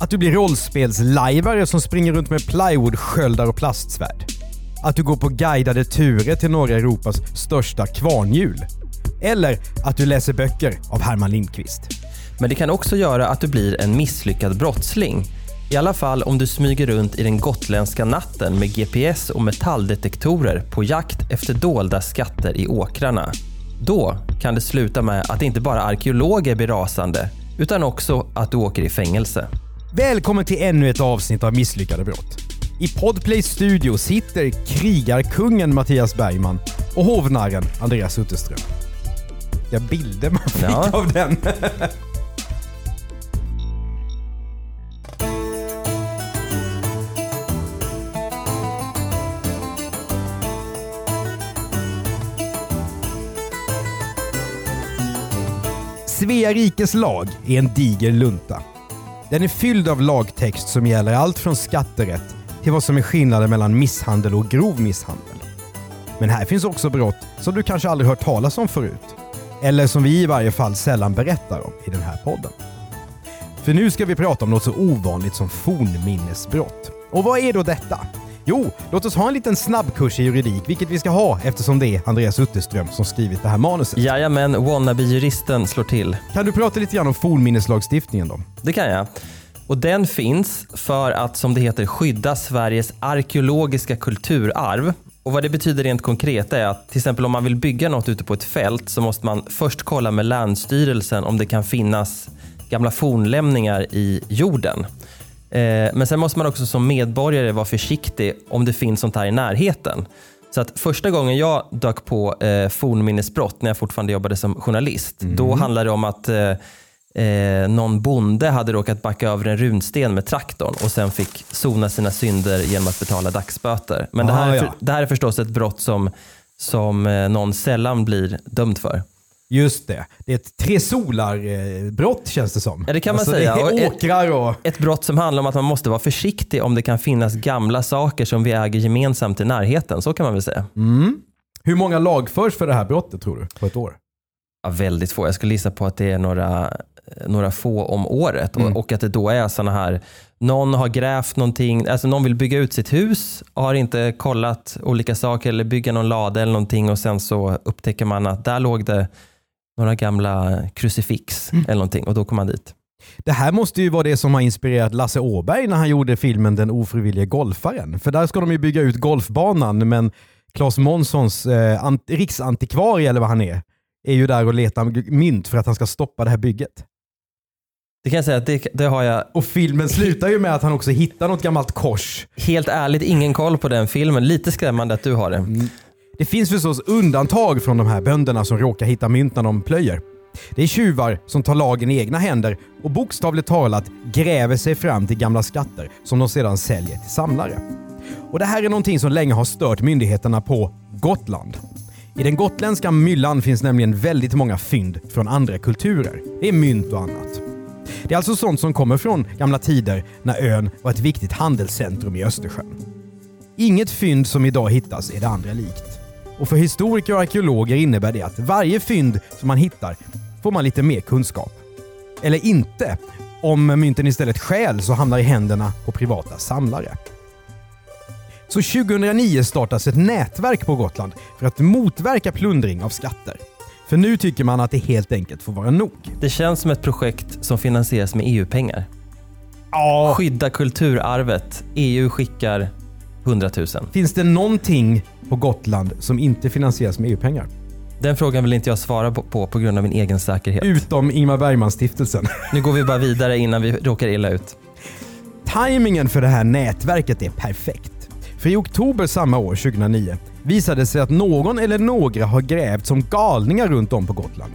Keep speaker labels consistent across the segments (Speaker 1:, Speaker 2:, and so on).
Speaker 1: Att du blir rollspelslajvare som springer runt med plywoodsköldar och plastsvärd. Att du går på guidade turer till norra Europas största kvarnhjul. Eller att du läser böcker av Herman Lindqvist.
Speaker 2: Men det kan också göra att du blir en misslyckad brottsling. I alla fall om du smyger runt i den gotländska natten med GPS och metalldetektorer på jakt efter dolda skatter i åkrarna. Då kan det sluta med att inte bara arkeologer blir rasande, utan också att du åker i fängelse.
Speaker 1: Välkommen till ännu ett avsnitt av Misslyckade brott. I Podplays studio sitter krigarkungen Mattias Bergman och hovnarren Andreas Utterström. Ja, bilder man fick
Speaker 2: Ja.
Speaker 1: av den. Svea rikes lag är en diger lunta. Den är fylld av lagtext som gäller allt från skatterätt till vad som är skillnaden mellan misshandel och grov misshandel. Men här finns också brott som du kanske aldrig hört talas om förut. Eller som vi i varje fall sällan berättar om i den här podden. För nu ska vi prata om något så ovanligt som fornminnesbrott. Och vad är då detta? Jo, låt oss ha en liten snabbkurs i juridik, vilket vi ska ha eftersom det är Andreas Utterström som skrivit det här manuset.
Speaker 2: Jajamän, wannabe-juristen slår till.
Speaker 1: Kan du prata lite grann om fornminneslagstiftningen då?
Speaker 2: Det kan jag. Och den finns för att, som det heter, skydda Sveriges arkeologiska kulturarv. Och vad det betyder rent konkret är att till exempel om man vill bygga något ute på ett fält så måste man först kolla med Länsstyrelsen om det kan finnas gamla fornlämningar i jorden. Eh, Men sen måste man också som medborgare vara försiktig om det finns sånt här i närheten. Så att första gången jag dök på eh, fornminnesbrott när jag fortfarande jobbade som journalist, då handlade det om att eh, eh, någon bonde hade råkat backa över en runsten med traktorn och sen fick sona sina synder genom att betala dagsböter. Men det,
Speaker 1: Ah,
Speaker 2: här är,
Speaker 1: ja.
Speaker 2: det här är förstås ett brott som, som eh, någon sällan blir dömd för.
Speaker 1: Just det. Det är ett tre solar-brott känns det som.
Speaker 2: Ja, det kan man
Speaker 1: alltså,
Speaker 2: säga.
Speaker 1: Det är
Speaker 2: ett-
Speaker 1: åkrar och...
Speaker 2: Ett brott som handlar om att man måste vara försiktig om det kan finnas gamla saker som vi äger gemensamt i närheten. Så kan man väl säga.
Speaker 1: Hur många lagförs för det här brottet tror du? På ett år?
Speaker 2: Ja, väldigt få. Jag skulle gissa på att det är några, några få om året
Speaker 1: Mm.
Speaker 2: och, och att det då är sådana här, någon har grävt någonting, alltså någon vill bygga ut sitt hus och har inte kollat olika saker eller bygga någon lada eller någonting och sen så upptäcker man att där låg det några gamla krucifix
Speaker 1: Mm.
Speaker 2: eller någonting och då kommer man dit.
Speaker 1: Det här måste ju vara det som har inspirerat Lasse Åberg när han gjorde filmen Den ofrivillige golfaren. För där ska de ju bygga ut golfbanan men Claes Månssons eh, ant- riksantikvarie eller vad han är, är ju där och letar mynt för att han ska stoppa det här bygget.
Speaker 2: Det kan jag säga att det, det har jag
Speaker 1: Och filmen slutar ju med att han också hittar något gammalt kors.
Speaker 2: helt ärligt ingen koll på den filmen. Lite skrämmande att du har det.
Speaker 1: Det finns förstås undantag från de här bönderna som råkar hitta mynt när de plöjer. Det är tjuvar som tar lagen i egna händer och bokstavligt talat gräver sig fram till gamla skatter som de sedan säljer till samlare. Och Det här är någonting som länge har stört myndigheterna på Gotland. I den gotländska myllan finns nämligen väldigt många fynd från andra kulturer. Det är mynt och annat. Det är alltså sånt som kommer från gamla tider när ön var ett viktigt handelscentrum i Östersjön. Inget fynd som idag hittas är det andra likt. Och för historiker och arkeologer innebär det att varje fynd som man hittar får man lite mer kunskap. Eller inte, om mynten istället stjäls och hamnar i händerna på privata samlare. Så 2009 startas ett nätverk på Gotland för att motverka plundring av skatter. För nu tycker man att det helt enkelt får vara nog.
Speaker 2: Det känns som ett projekt som finansieras med EU-pengar.
Speaker 1: Ja.
Speaker 2: Skydda kulturarvet. EU skickar 100 000.
Speaker 1: Finns det någonting på Gotland som inte finansieras med EU-pengar?
Speaker 2: Den frågan vill inte jag svara på på, på grund av min egen säkerhet.
Speaker 1: Utom Ingmar Bergman-stiftelsen.
Speaker 2: Nu går vi bara vidare innan vi råkar illa ut.
Speaker 1: Timingen för det här nätverket är perfekt. För i oktober samma år, 2009, visade det sig att någon eller några har grävt som galningar runt om på Gotland.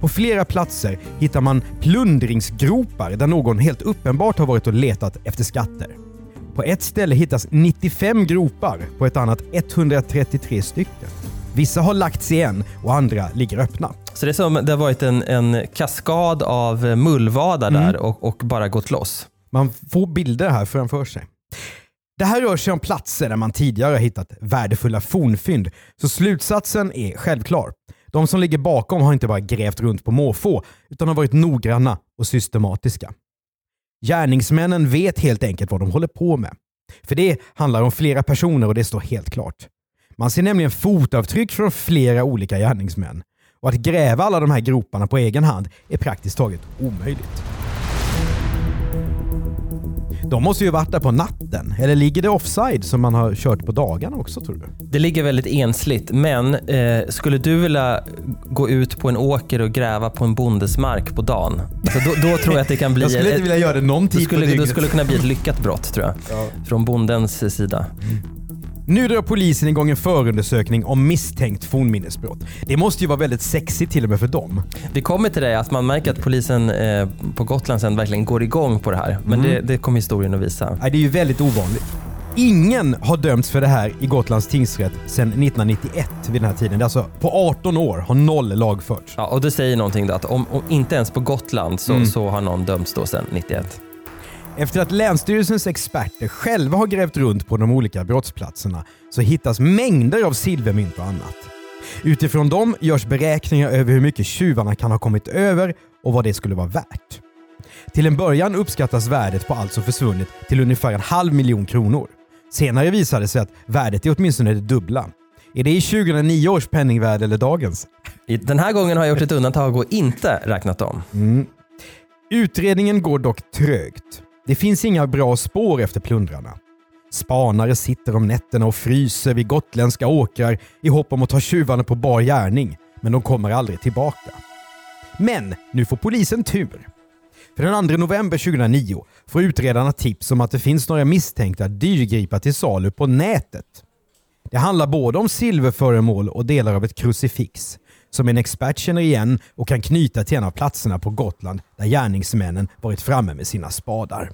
Speaker 1: På flera platser hittar man plundringsgropar där någon helt uppenbart har varit och letat efter skatter. På ett ställe hittas 95 gropar, på ett annat 133 stycken. Vissa har lagts igen och andra ligger öppna.
Speaker 2: Så det är som det har varit en, en kaskad av mullvadar
Speaker 1: Mm.
Speaker 2: där och, och bara gått loss.
Speaker 1: Man får bilder här framför sig. Det här rör sig om platser där man tidigare har hittat värdefulla fornfynd, så slutsatsen är självklar. De som ligger bakom har inte bara grävt runt på måfå, utan har varit noggranna och systematiska. Gärningsmännen vet helt enkelt vad de håller på med. För det handlar om flera personer och det står helt klart. Man ser nämligen fotavtryck från flera olika gärningsmän. Och att gräva alla de här groparna på egen hand är praktiskt taget omöjligt. De måste ju varit där på natten. Eller ligger det offside som man har kört på dagarna också tror du?
Speaker 2: Det ligger väldigt ensligt, men eh, skulle du vilja gå ut på en åker och gräva på en bondesmark på dagen? Alltså då, då tror jag att det kan bli...
Speaker 1: Jag skulle inte vilja göra det någon
Speaker 2: det
Speaker 1: tid
Speaker 2: skulle,
Speaker 1: på
Speaker 2: det
Speaker 1: dygnet.
Speaker 2: skulle kunna bli ett lyckat brott tror jag. Från bondens sida.
Speaker 1: Nu drar polisen igång en förundersökning om misstänkt fornminnesbrott. Det måste ju vara väldigt sexigt till och med för dem.
Speaker 2: Vi kommer till det att man märker att polisen eh, på Gotland sen verkligen går igång på det här. Men
Speaker 1: Mm.
Speaker 2: det, det kommer historien att visa.
Speaker 1: Nej, det är ju väldigt ovanligt. Ingen har dömts för det här i Gotlands tingsrätt sedan 1991 vid den här tiden. Alltså på 18 år har noll lagförts.
Speaker 2: Ja, och det säger någonting då att om, om inte ens på Gotland så,
Speaker 1: Mm.
Speaker 2: så har någon dömts då sedan 91.
Speaker 1: Efter att Länsstyrelsens experter själva har grävt runt på de olika brottsplatserna så hittas mängder av silvermynt och annat. Utifrån dem görs beräkningar över hur mycket tjuvarna kan ha kommit över och vad det skulle vara värt. Till en början uppskattas värdet på allt som försvunnit till ungefär en halv miljon kronor. Senare visade det sig att värdet är åtminstone det dubbla. Är det i 2009 års penningvärde eller dagens?
Speaker 2: Den här gången har jag gjort ett undantag och inte räknat om.
Speaker 1: Utredningen går dock trögt. Det finns inga bra spår efter plundrarna. Spanare sitter om nätterna och fryser vid gotländska åkrar i hopp om att ta tjuvarna på bar gärning, men de kommer aldrig tillbaka. Men nu får polisen tur. För den 2 november 2009 får utredarna tips om att det finns några misstänkta dyrgripar till salu på nätet. Det handlar både om silverföremål och delar av ett krucifix som en expert känner igen och kan knyta till en av platserna på Gotland där gärningsmännen varit framme med sina spadar.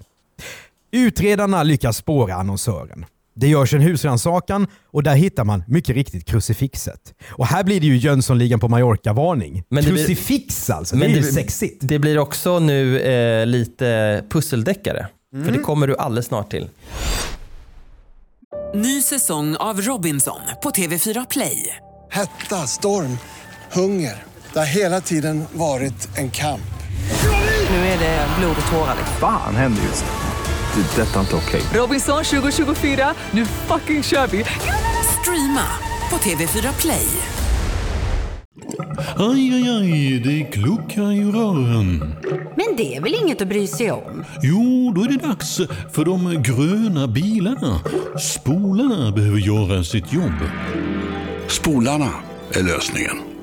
Speaker 1: Utredarna lyckas spåra annonsören. Det görs en husrannsakan och där hittar man mycket riktigt krucifixet. Och här blir det ju Jönssonligan på Mallorca-varning.
Speaker 2: Men det blir-
Speaker 1: Krucifix alltså,
Speaker 2: Men
Speaker 1: det är ju
Speaker 2: det-
Speaker 1: sexigt.
Speaker 2: Det blir också nu eh, lite pusseldeckare. För
Speaker 1: Mm.
Speaker 2: det kommer du alldeles snart till.
Speaker 3: Ny säsong av Robinson på TV4 Play.
Speaker 4: Hetta, storm, hunger. Det har hela tiden varit en kamp.
Speaker 3: Nu är det blod och tårar.
Speaker 5: Fan händer just nu. Det. är Detta är inte okej.
Speaker 3: Robinson 2024, nu fucking kör vi! Streama på TV4 Play.
Speaker 6: Aj, aj, aj, det kluckar i rören.
Speaker 7: Men det är väl inget att bry sig om?
Speaker 6: Jo, då är det dags för de gröna bilarna. Spolarna behöver göra sitt jobb.
Speaker 8: Spolarna är lösningen.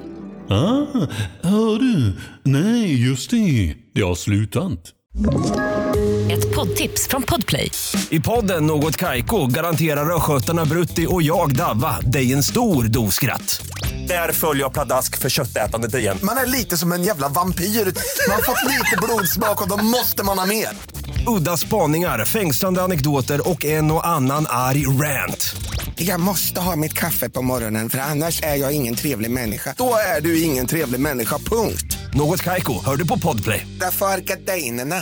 Speaker 6: Ah, hör du? Nej, just det. Det har slutat.
Speaker 9: Ett poddtips från Podplay.
Speaker 10: I podden Något Kaiko garanterar östgötarna Brutti och jag, Davva, dig en stor dos skratt. Där följer jag pladask för köttätandet igen.
Speaker 11: Man är lite som en jävla vampyr. Man har fått lite blodsmak och då måste man ha mer.
Speaker 10: Udda spaningar, fängslande anekdoter och en och annan arg rant.
Speaker 11: Jag måste ha mitt kaffe på morgonen för annars är jag ingen trevlig människa. Då är du ingen trevlig människa, punkt.
Speaker 10: Något Kaiko, hör du på Podplay.
Speaker 11: Därför är gardinerna.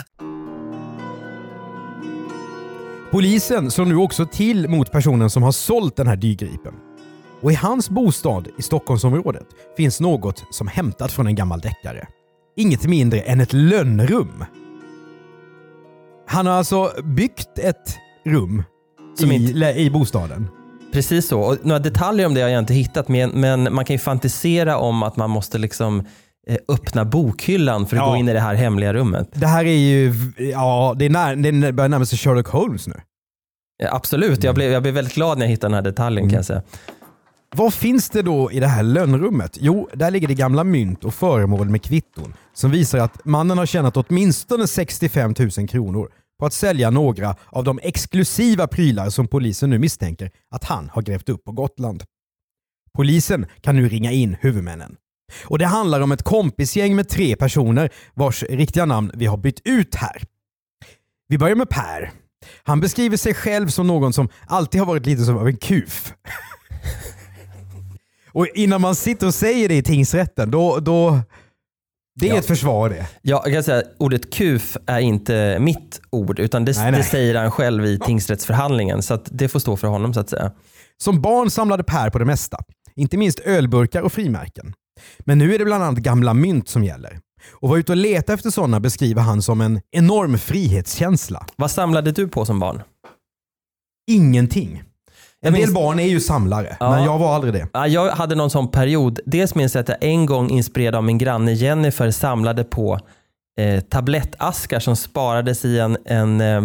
Speaker 1: Polisen slår nu också till mot personen som har sålt den här dyrgripen. Och i hans bostad i Stockholmsområdet finns något som hämtat från en gammal deckare. Inget mindre än ett lönnrum. Han har alltså byggt ett rum
Speaker 2: Som
Speaker 1: i,
Speaker 2: inte-
Speaker 1: i bostaden.
Speaker 2: Precis så. Och några detaljer om det har jag inte hittat, men, men man kan ju fantisera om att man måste liksom eh, öppna bokhyllan för att
Speaker 1: Ja.
Speaker 2: gå in i det här hemliga rummet.
Speaker 1: Det här är ju, ja, det, är när, det börjar närma sig Sherlock Holmes nu.
Speaker 2: Eh, Absolut, jag blev, jag blev väldigt glad när jag hittade den här detaljen kan jag säga.
Speaker 1: Vad finns det då i det här lönnrummet? Jo, där ligger det gamla mynt och föremål med kvitton som visar att mannen har tjänat åtminstone 65 000 kronor på att sälja några av de exklusiva prylar som polisen nu misstänker att han har grävt upp på Gotland. Polisen kan nu ringa in huvudmännen. Och det handlar om ett kompisgäng med tre personer vars riktiga namn vi har bytt ut här. Vi börjar med Per. Han beskriver sig själv som någon som alltid har varit lite som av en kuf. och innan man sitter och säger det i tingsrätten, då, då det är
Speaker 2: Ja.
Speaker 1: ett försvar det.
Speaker 2: Ja, jag kan säga ordet kuf är inte mitt ord, utan det,
Speaker 1: Nej, nej.
Speaker 2: det säger han själv i tingsrättsförhandlingen. Så det får stå för honom så att säga.
Speaker 1: Som barn samlade Per på det mesta. Inte minst ölburkar och frimärken. Men nu är det bland annat gamla mynt som gäller. Och vara ute och leta efter sådana beskriver han som en enorm frihetskänsla.
Speaker 2: Vad samlade du på som barn?
Speaker 1: Ingenting. En del
Speaker 2: minns-
Speaker 1: barn är ju samlare,
Speaker 2: Ja.
Speaker 1: men jag var aldrig det.
Speaker 2: Ja, jag hade någon sån period. Dels minns jag att jag en gång inspirerad av min granne Jennifer samlade på eh, tablettaskar som sparades i en, en eh,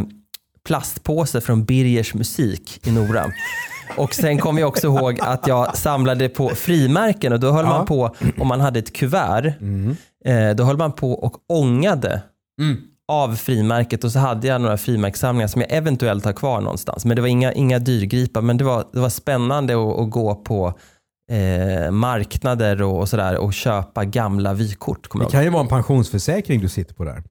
Speaker 2: plastpåse från Birgers musik i Nora. Och sen kommer jag också ihåg att jag samlade på frimärken och då höll man på, om man hade ett kuvert, eh, då höll man på och ångade av frimärket och så hade jag några frimärkssamlingar som jag eventuellt har kvar någonstans. Men det var inga, inga dyrgripar, men det var, det var spännande att, att gå på eh, marknader och, och sådär och köpa gamla vykort.
Speaker 1: Det kan ju vara en pensionsförsäkring du sitter på där.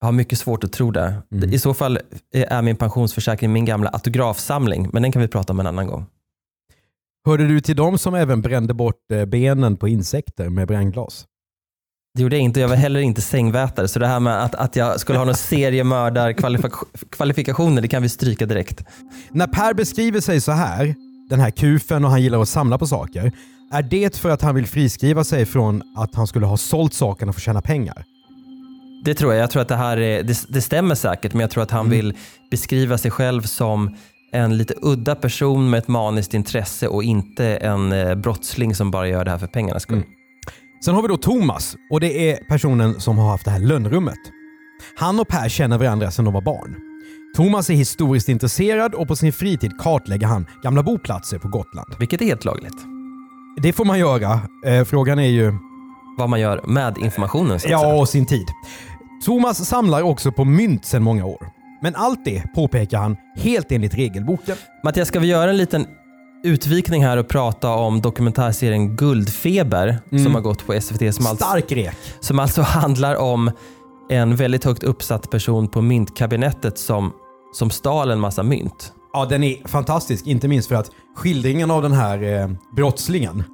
Speaker 2: jag har mycket svårt att tro det. I så fall är min pensionsförsäkring min gamla autografsamling, men den kan vi prata om en annan gång.
Speaker 1: Hörde du till dem som även brände bort eh, benen på insekter med brännglas?
Speaker 2: Det gjorde jag inte. Jag var heller inte sängvätare, så det här med att, att jag skulle ha någon seriemördarkvalifikationer, det kan vi stryka direkt.
Speaker 1: När Per beskriver sig så här, den här kufen och han gillar att samla på saker, är det för att han vill friskriva sig från att han skulle ha sålt sakerna för att tjäna pengar?
Speaker 2: Det tror jag. Jag tror att det här är, det, det stämmer säkert, men jag tror att han vill beskriva sig själv som en lite udda person med ett maniskt intresse och inte en eh, brottsling som bara gör det här för pengarnas skull.
Speaker 1: Sen har vi då Thomas och det är personen som har haft det här lönnrummet. Han och Per känner varandra sedan de var barn. Thomas är historiskt intresserad och på sin fritid kartlägger han gamla boplatser på Gotland.
Speaker 2: Vilket är helt lagligt.
Speaker 1: Det får man göra. Eh, frågan är ju...
Speaker 2: Vad man gör med informationen så att
Speaker 1: Ja,
Speaker 2: säga.
Speaker 1: och sin tid. Thomas samlar också på mynt sedan många år. Men allt det påpekar han helt enligt regelboken.
Speaker 2: Mattias, ska vi göra en liten utvikning här och prata om dokumentärserien Guldfeber som har gått på SVT. Som alltså,
Speaker 1: Stark rek.
Speaker 2: som alltså handlar om en väldigt högt uppsatt person på myntkabinettet som, som stal en massa mynt.
Speaker 1: Ja, den är fantastisk. Inte minst för att skildringen av den här eh, brottslingen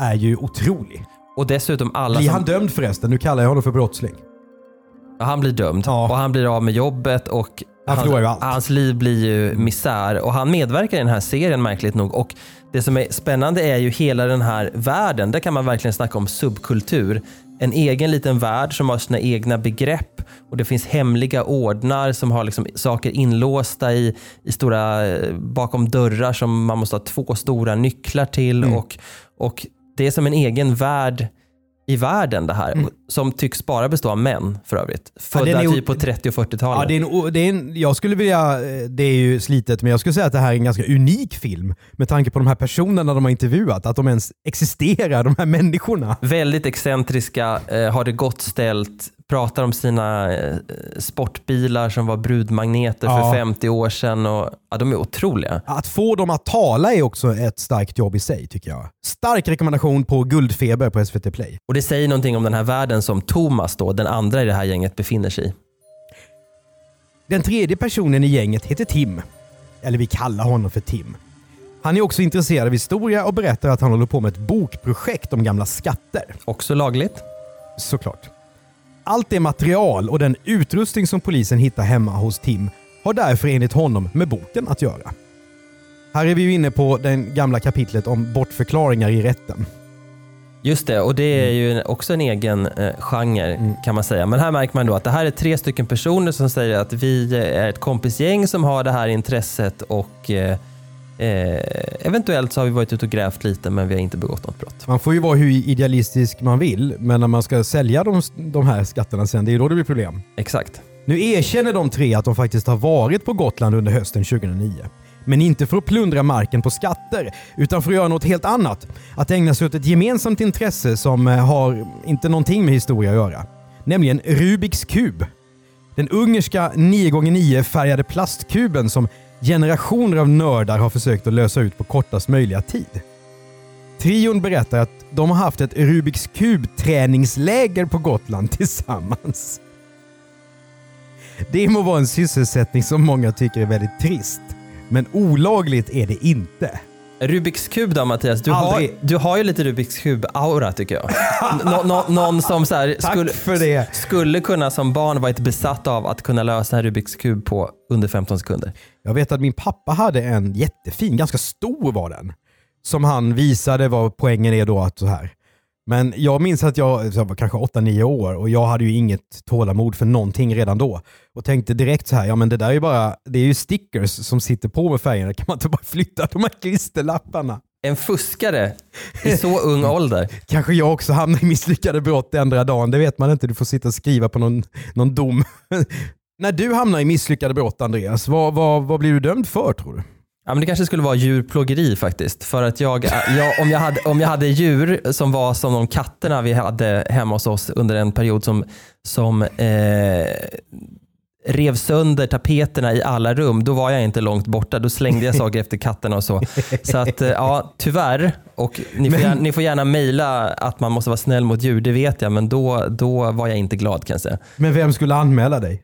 Speaker 1: är ju otrolig.
Speaker 2: Och dessutom alla
Speaker 1: Blir
Speaker 2: som...
Speaker 1: han dömd förresten? Nu kallar jag honom för brottsling.
Speaker 2: Ja, han blir dömd och han blir av med jobbet och
Speaker 1: Han förlorar ju allt.
Speaker 2: hans liv blir ju misär. Och han medverkar i den här serien märkligt nog. Och det som är spännande är ju hela den här världen. Där kan man verkligen snacka om subkultur. En egen liten värld som har sina egna begrepp och det finns hemliga ordnar som har liksom saker inlåsta i, i stora, eh, bakom dörrar som man måste ha två stora nycklar till.
Speaker 1: Mm.
Speaker 2: Och, och det är som en egen värld i världen det här. Som tycks bara bestå av män för övrigt. Födda
Speaker 1: o-
Speaker 2: typ på 30 och 40-talet.
Speaker 1: Ja, det är en, det är en, jag skulle vilja, eh, det är ju slitet, men jag skulle säga att det här är en ganska unik film med tanke på de här personerna de har intervjuat, att de ens existerar, de här människorna.
Speaker 2: Väldigt excentriska, eh, har det gott ställt, pratar om sina eh, sportbilar som var brudmagneter
Speaker 1: Ja.
Speaker 2: för 50 år sedan. Och, ja, de är otroliga.
Speaker 1: Att få dem att tala är också ett starkt jobb i sig tycker jag. Stark rekommendation på Guldfeber på SVT Play.
Speaker 2: Och det säger någonting om den här världen som Thomas, då, den andra i det här gänget, befinner sig i.
Speaker 1: Den tredje personen i gänget heter Tim. Eller vi kallar honom för Tim. Han är också intresserad av historia och berättar att han håller på med ett bokprojekt om gamla skatter.
Speaker 2: Också lagligt.
Speaker 1: Såklart. Allt det material och den utrustning som polisen hittar hemma hos Tim har därför enligt honom med boken att göra. Här är vi ju inne på det gamla kapitlet om bortförklaringar i rätten.
Speaker 2: Just det, och det är ju också en egen eh, genre kan man säga. Men här märker man då att det här är tre stycken personer som säger att vi är ett kompisgäng som har det här intresset och eh, eh, eventuellt så har vi varit ute och grävt lite men vi har inte begått något brott.
Speaker 1: Man får ju vara hur idealistisk man vill, men när man ska sälja de, de här skatterna sen, det är ju då det blir problem.
Speaker 2: Exakt.
Speaker 1: Nu erkänner de tre att de faktiskt har varit på Gotland under hösten 2009. Men inte för att plundra marken på skatter, utan för att göra något helt annat. Att ägna sig åt ett gemensamt intresse som eh, har inte någonting med historia att göra. Nämligen Rubiks kub. Den ungerska 9x9 färgade plastkuben som generationer av nördar har försökt att lösa ut på kortast möjliga tid. Trion berättar att de har haft ett Rubiks kub-träningsläger på Gotland tillsammans. Det må vara en sysselsättning som många tycker är väldigt trist. Men olagligt är det inte.
Speaker 2: Rubiks kub då Mattias, du, har, du har ju lite Rubiks kub-aura tycker jag. Nå, nå, någon som så här, skulle, skulle kunna som barn varit besatt av att kunna lösa en Rubiks kub på under 15 sekunder.
Speaker 1: Jag vet att min pappa hade en jättefin, ganska stor var den. Som han visade vad poängen är då att så här. Men jag minns att jag, jag var kanske 8-9 år och jag hade ju inget tålamod för någonting redan då. Och tänkte direkt så här, ja men det där är ju bara, det är ju stickers som sitter på med färgerna. Kan man inte bara flytta de här klisterlapparna?
Speaker 2: En fuskare i så ung ålder.
Speaker 1: Kanske jag också hamnar i misslyckade brott ändra dagen, det vet man inte. Du får sitta och skriva på någon, någon dom. När du hamnar i misslyckade brott Andreas, vad, vad, vad blir du dömd för tror du?
Speaker 2: Ja, men det kanske skulle vara djurplågeri faktiskt. För att jag, jag, om, jag hade, om jag hade djur som var som de katterna vi hade hemma hos oss under en period som, som eh, rev sönder tapeterna i alla rum, då var jag inte långt borta. Då slängde jag saker efter katterna och så. Så att eh, ja, tyvärr. Och ni, får gärna, ni får gärna mejla att man måste vara snäll mot djur, det vet jag. Men då, då var jag inte glad kan jag säga.
Speaker 1: Men vem skulle anmäla dig?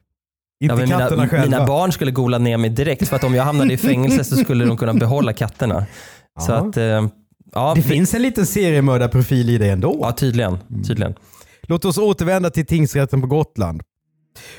Speaker 1: Inte
Speaker 2: Ja,
Speaker 1: katterna
Speaker 2: mina,
Speaker 1: själva?
Speaker 2: mina barn skulle gola ner mig direkt för att om jag hamnade i fängelse så skulle de kunna behålla katterna. Så att, eh, ja,
Speaker 1: Det
Speaker 2: vi-
Speaker 1: finns en liten seriemördarprofil i det ändå.
Speaker 2: Ja, tydligen. tydligen.
Speaker 1: Låt oss återvända till tingsrätten på Gotland.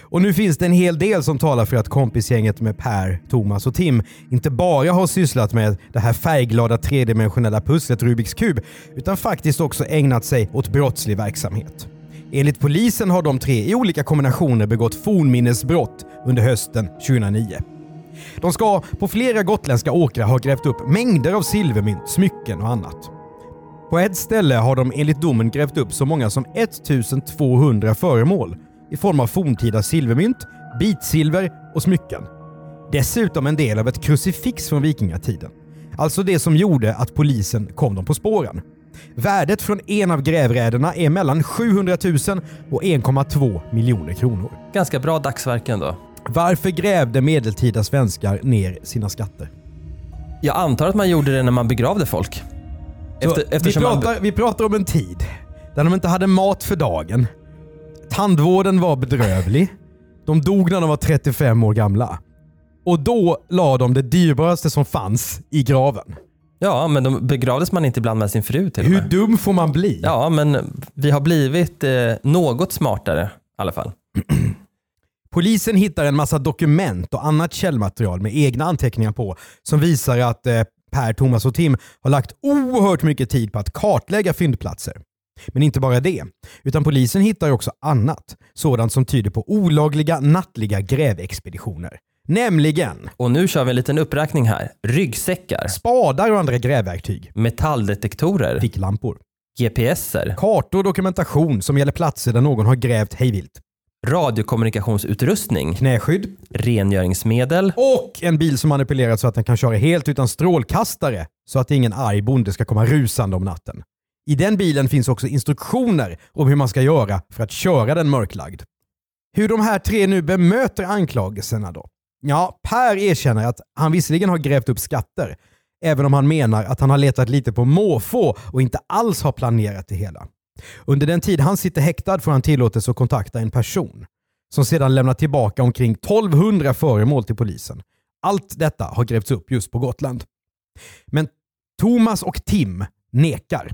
Speaker 1: Och nu finns det en hel del som talar för att kompisgänget med Per, Thomas och Tim inte bara har sysslat med det här färgglada tredimensionella pusslet Rubiks kub, utan faktiskt också ägnat sig åt brottslig verksamhet. Enligt polisen har de tre i olika kombinationer begått fornminnesbrott under hösten 2009. De ska på flera gotländska åkrar ha grävt upp mängder av silvermynt, smycken och annat. På ett ställe har de enligt domen grävt upp så många som 1200 föremål i form av forntida silvermynt, bitsilver och smycken. Dessutom en del av ett krucifix från vikingatiden. Alltså det som gjorde att polisen kom dem på spåren. Värdet från en av grävräderna är mellan 700 000 och 1,2 miljoner kronor.
Speaker 2: Ganska bra dagsverken då.
Speaker 1: Varför grävde medeltida svenskar ner sina skatter?
Speaker 2: Jag antar att man gjorde det när man begravde folk. Efter,
Speaker 1: vi,
Speaker 2: man,
Speaker 1: pratar, vi pratar om en tid där de inte hade mat för dagen. Tandvården var bedrövlig. De dog när de var 35 år gamla. Och då la de det dyrbaraste som fanns i graven.
Speaker 2: Ja, men de begravdes man inte ibland med sin fru till och
Speaker 1: Hur
Speaker 2: med.
Speaker 1: dum får man bli?
Speaker 2: Ja, men vi har blivit eh, något smartare i alla fall.
Speaker 1: Polisen hittar en massa dokument och annat källmaterial med egna anteckningar på som visar att eh, Per, Thomas och Tim har lagt oerhört mycket tid på att kartlägga fyndplatser. Men inte bara det, utan polisen hittar också annat. Sådant som tyder på olagliga nattliga grävexpeditioner. Nämligen.
Speaker 2: Och nu kör vi en liten uppräkning här. Ryggsäckar,
Speaker 1: spadar och andra grävverktyg,
Speaker 2: metalldetektorer,
Speaker 1: ficklampor,
Speaker 2: GPSer,
Speaker 1: kartor och dokumentation som gäller platser där någon har grävt hejvilt,
Speaker 2: radiokommunikationsutrustning,
Speaker 1: knäskydd.
Speaker 2: Rengöringsmedel,
Speaker 1: och en bil som manipulerats så att den kan köra helt utan strålkastare så att ingen arg bonde ska komma rusande om natten. I den bilen finns också instruktioner om hur man ska göra för att köra den mörklagd. Hur de här tre nu bemöter anklagelserna då? Ja, Per erkänner att han visserligen har grävt upp skatter, även om han menar att han har letat lite på måfå och inte alls har planerat det hela. Under den tid han sitter häktad får han tillåtelse att kontakta en person som sedan lämnar tillbaka omkring 1200 föremål till polisen. Allt detta har grävts upp just på Gotland. Men Thomas och Tim nekar.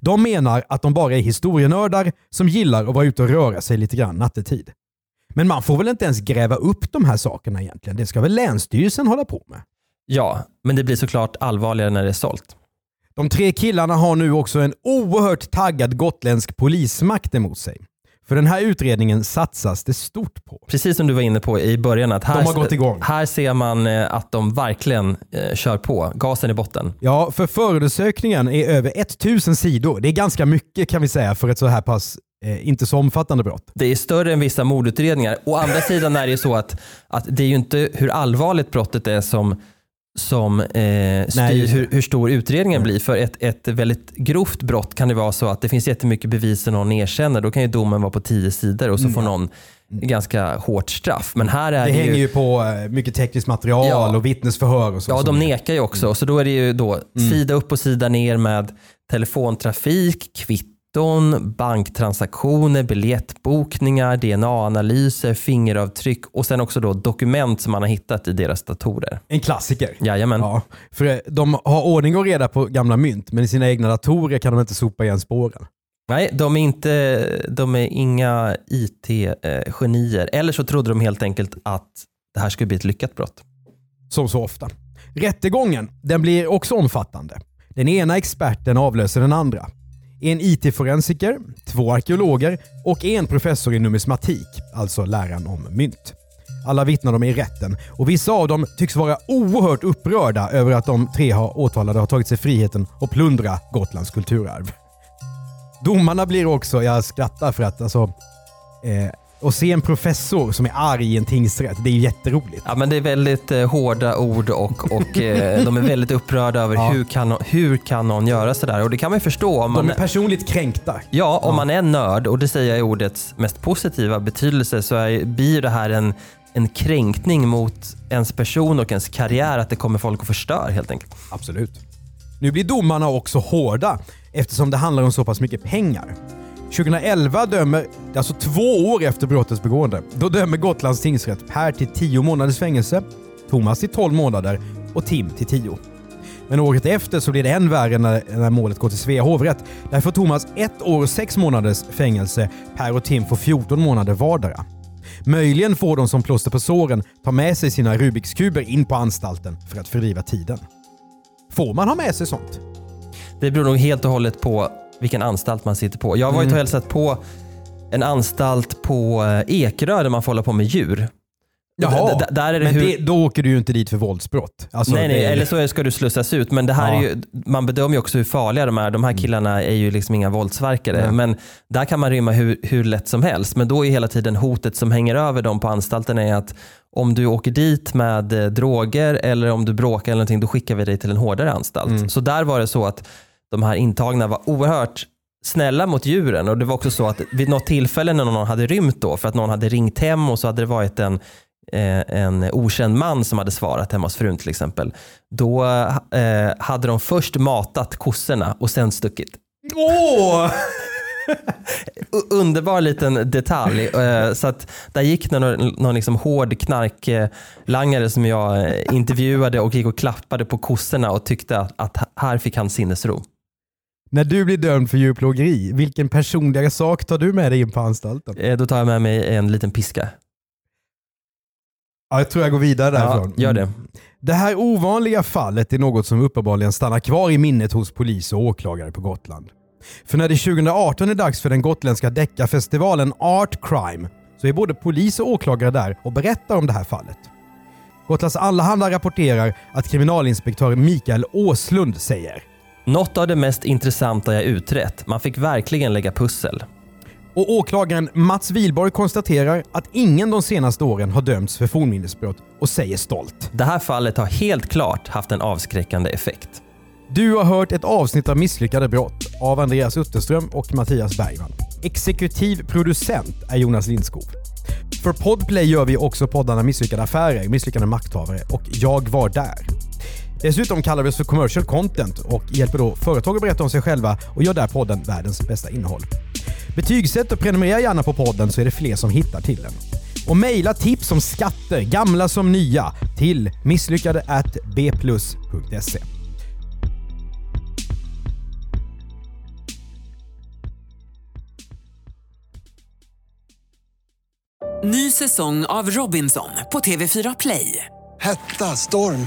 Speaker 1: De menar att de bara är historienördar som gillar att vara ute och röra sig lite grann nattetid. Men man får väl inte ens gräva upp de här sakerna egentligen? Det ska väl Länsstyrelsen hålla på med?
Speaker 2: Ja, men det blir såklart allvarligare när det är sålt.
Speaker 1: De tre killarna har nu också en oerhört taggad gotländsk polismakt emot sig. För den här utredningen satsas det stort på.
Speaker 2: Precis som du var inne på i början, att här,
Speaker 1: De har gått igång.
Speaker 2: här ser man eh, att de verkligen eh, kör på. Gasen i botten.
Speaker 1: Ja, för förundersökningen är över 1000 sidor. Det är ganska mycket kan vi säga för ett så här pass eh, inte så omfattande brott.
Speaker 2: Det är större än vissa mordutredningar. Å andra sidan är det ju så att, att det är ju inte hur allvarligt brottet är som, som eh, styr
Speaker 1: Nej,
Speaker 2: hur, hur stor utredningen blir. För ett, ett väldigt grovt brott kan det vara så att det finns jättemycket bevis och någon erkänner. Då kan ju domen vara på tio sidor och så får någon ganska hårt straff. Men här är
Speaker 1: Det
Speaker 2: det,
Speaker 1: hänger
Speaker 2: ju...
Speaker 1: ju på eh, mycket tekniskt material
Speaker 2: Ja.
Speaker 1: och vittnesförhör och så.
Speaker 2: Ja,
Speaker 1: som-
Speaker 2: de nekar ju också. Så då är det ju då sida upp och sida ner med telefontrafik, kvitton kvitton, banktransaktioner, biljettbokningar, DNA-analyser, fingeravtryck och sen också då dokument som man har hittat i deras datorer.
Speaker 1: En klassiker.
Speaker 2: Jajamän.
Speaker 1: Ja, för de har ordning och reda på gamla mynt, men i sina egna datorer kan de inte sopa igen spåren.
Speaker 2: Nej, de är, inte, de är inga IT-genier. Eller så trodde de helt enkelt att det här skulle bli ett lyckat brott.
Speaker 1: Som så ofta. Rättegången den blir också omfattande. Den ena experten avlöser den andra. En IT-forensiker, två arkeologer och en professor i numismatik, alltså läran om mynt. Alla vittnar de i rätten och vissa av dem tycks vara oerhört upprörda över att de tre har åtalade har tagit sig friheten att plundra Gotlands kulturarv. Domarna blir också, jag skrattar för att alltså, eh, och se en professor som är arg i en tingsrätt, det är ju jätteroligt.
Speaker 2: Ja, men det är väldigt eh, hårda ord och, och eh, de är väldigt upprörda över
Speaker 1: Ja.
Speaker 2: hur, kan, hur kan någon göra sådär? Och det kan man ju förstå. Om man,
Speaker 1: De är personligt kränkta.
Speaker 2: ja, om man är nörd, och det säger jag i ordets mest positiva betydelse, så är, blir det här en, en kränkning mot ens person och ens karriär, att det kommer folk att förstöra helt enkelt.
Speaker 1: Absolut. Nu blir domarna också hårda eftersom det handlar om så pass mycket pengar. 2011 dömer, alltså två år efter brottets begående, då dömer Gotlands tingsrätt Per till 10 månaders fängelse, Thomas till 12 månader och Tim till 10. Men året efter så blir det än värre när, när målet går till Svea hovrätt. Där får Thomas ett år och sex månaders fängelse, Per och Tim får 14 månader vardera. Möjligen får de som plåster på såren ta med sig sina Rubiks kuber in på anstalten för att fördriva tiden. Får man ha med sig sånt?
Speaker 2: Det beror nog helt och hållet på vilken anstalt man sitter på. Jag har varit
Speaker 1: Mm.
Speaker 2: och hälsat på en anstalt på eh, Ekerö där man får hålla på med djur.
Speaker 1: Jaha,
Speaker 2: D- där är det
Speaker 1: men
Speaker 2: hur...
Speaker 1: det, då åker du ju inte dit för våldsbrott. Alltså,
Speaker 2: nej, nej,
Speaker 1: det
Speaker 2: eller så ska du slussas ut. Men det här
Speaker 1: Ja.
Speaker 2: är ju, man bedömer ju också hur farliga de är. De här killarna är ju liksom inga våldsverkare.
Speaker 1: Nej.
Speaker 2: Men där kan man rymma hur, hur lätt som helst. Men då är hela tiden hotet som hänger över dem på anstalten är att om du åker dit med eh, droger eller om du bråkar eller någonting, då skickar vi dig till en hårdare anstalt.
Speaker 1: Mm.
Speaker 2: Så där var det så att de här intagna var oerhört snälla mot djuren och det var också så att vid något tillfälle när någon hade rymt då för att någon hade ringt hem och så hade det varit en eh, en okänd man som hade svarat hemma hos frun till exempel. Då eh, hade de först matat kossorna och sen stuckit.
Speaker 1: Åh!
Speaker 2: U- Underbar liten detalj. Eh, så att där gick någon, någon liksom hård knarklangare som jag eh, intervjuade och gick och klappade på kossorna och tyckte att, att här fick han sinnesro.
Speaker 1: När du blir dömd för djurplågeri, vilken personligare sak tar du med dig in på anstalten?
Speaker 2: Eh, då tar jag med mig en liten piska.
Speaker 1: Ja, jag tror jag går vidare därifrån.
Speaker 2: Ja, gör det.
Speaker 1: Det här ovanliga fallet är något som uppenbarligen stannar kvar i minnet hos polis och åklagare på Gotland. För när det 2018 är dags för den gotländska deckarfestivalen Art Crime så är både polis och åklagare där och berättar om det här fallet. Gotlands Allehanda rapporterar att kriminalinspektör Mikael Åslund säger
Speaker 2: Något av det mest intressanta jag utrett. Man fick verkligen lägga pussel.
Speaker 1: Och åklagaren Mats Wilborg konstaterar att ingen de senaste åren har dömts för fornminnesbrott och säger stolt.
Speaker 2: Det här fallet har helt klart haft en avskräckande effekt.
Speaker 1: Du har hört ett avsnitt av Misslyckade brott av Andreas Utterström och Mattias Bergman. Exekutiv producent är Jonas Lindskog. För Podplay gör vi också poddarna Misslyckade affärer, Misslyckade makthavare och Jag var där. Dessutom kallar vi oss för commercial content och hjälper då företag att berätta om sig själva och gör där podden världens bästa innehåll. Betygsätt och prenumerera gärna på podden så är det fler som hittar till den. Och mejla tips om skatter, gamla som nya, till misslyckade at bplus.se.
Speaker 3: Ny säsong av Robinson på TV4 Play.
Speaker 4: Hetta, storm,